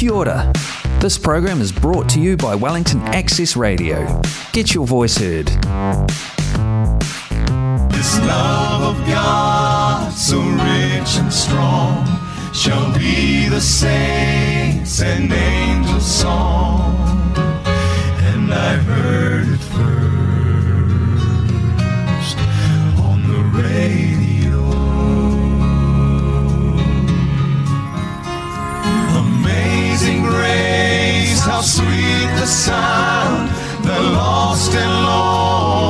Kia ora. This program is brought to you by Wellington Access Radio. Get your voice heard. This love of God, so rich and strong, shall be the saints and angels' song. And I heard how sweet the sound, the lost and lonely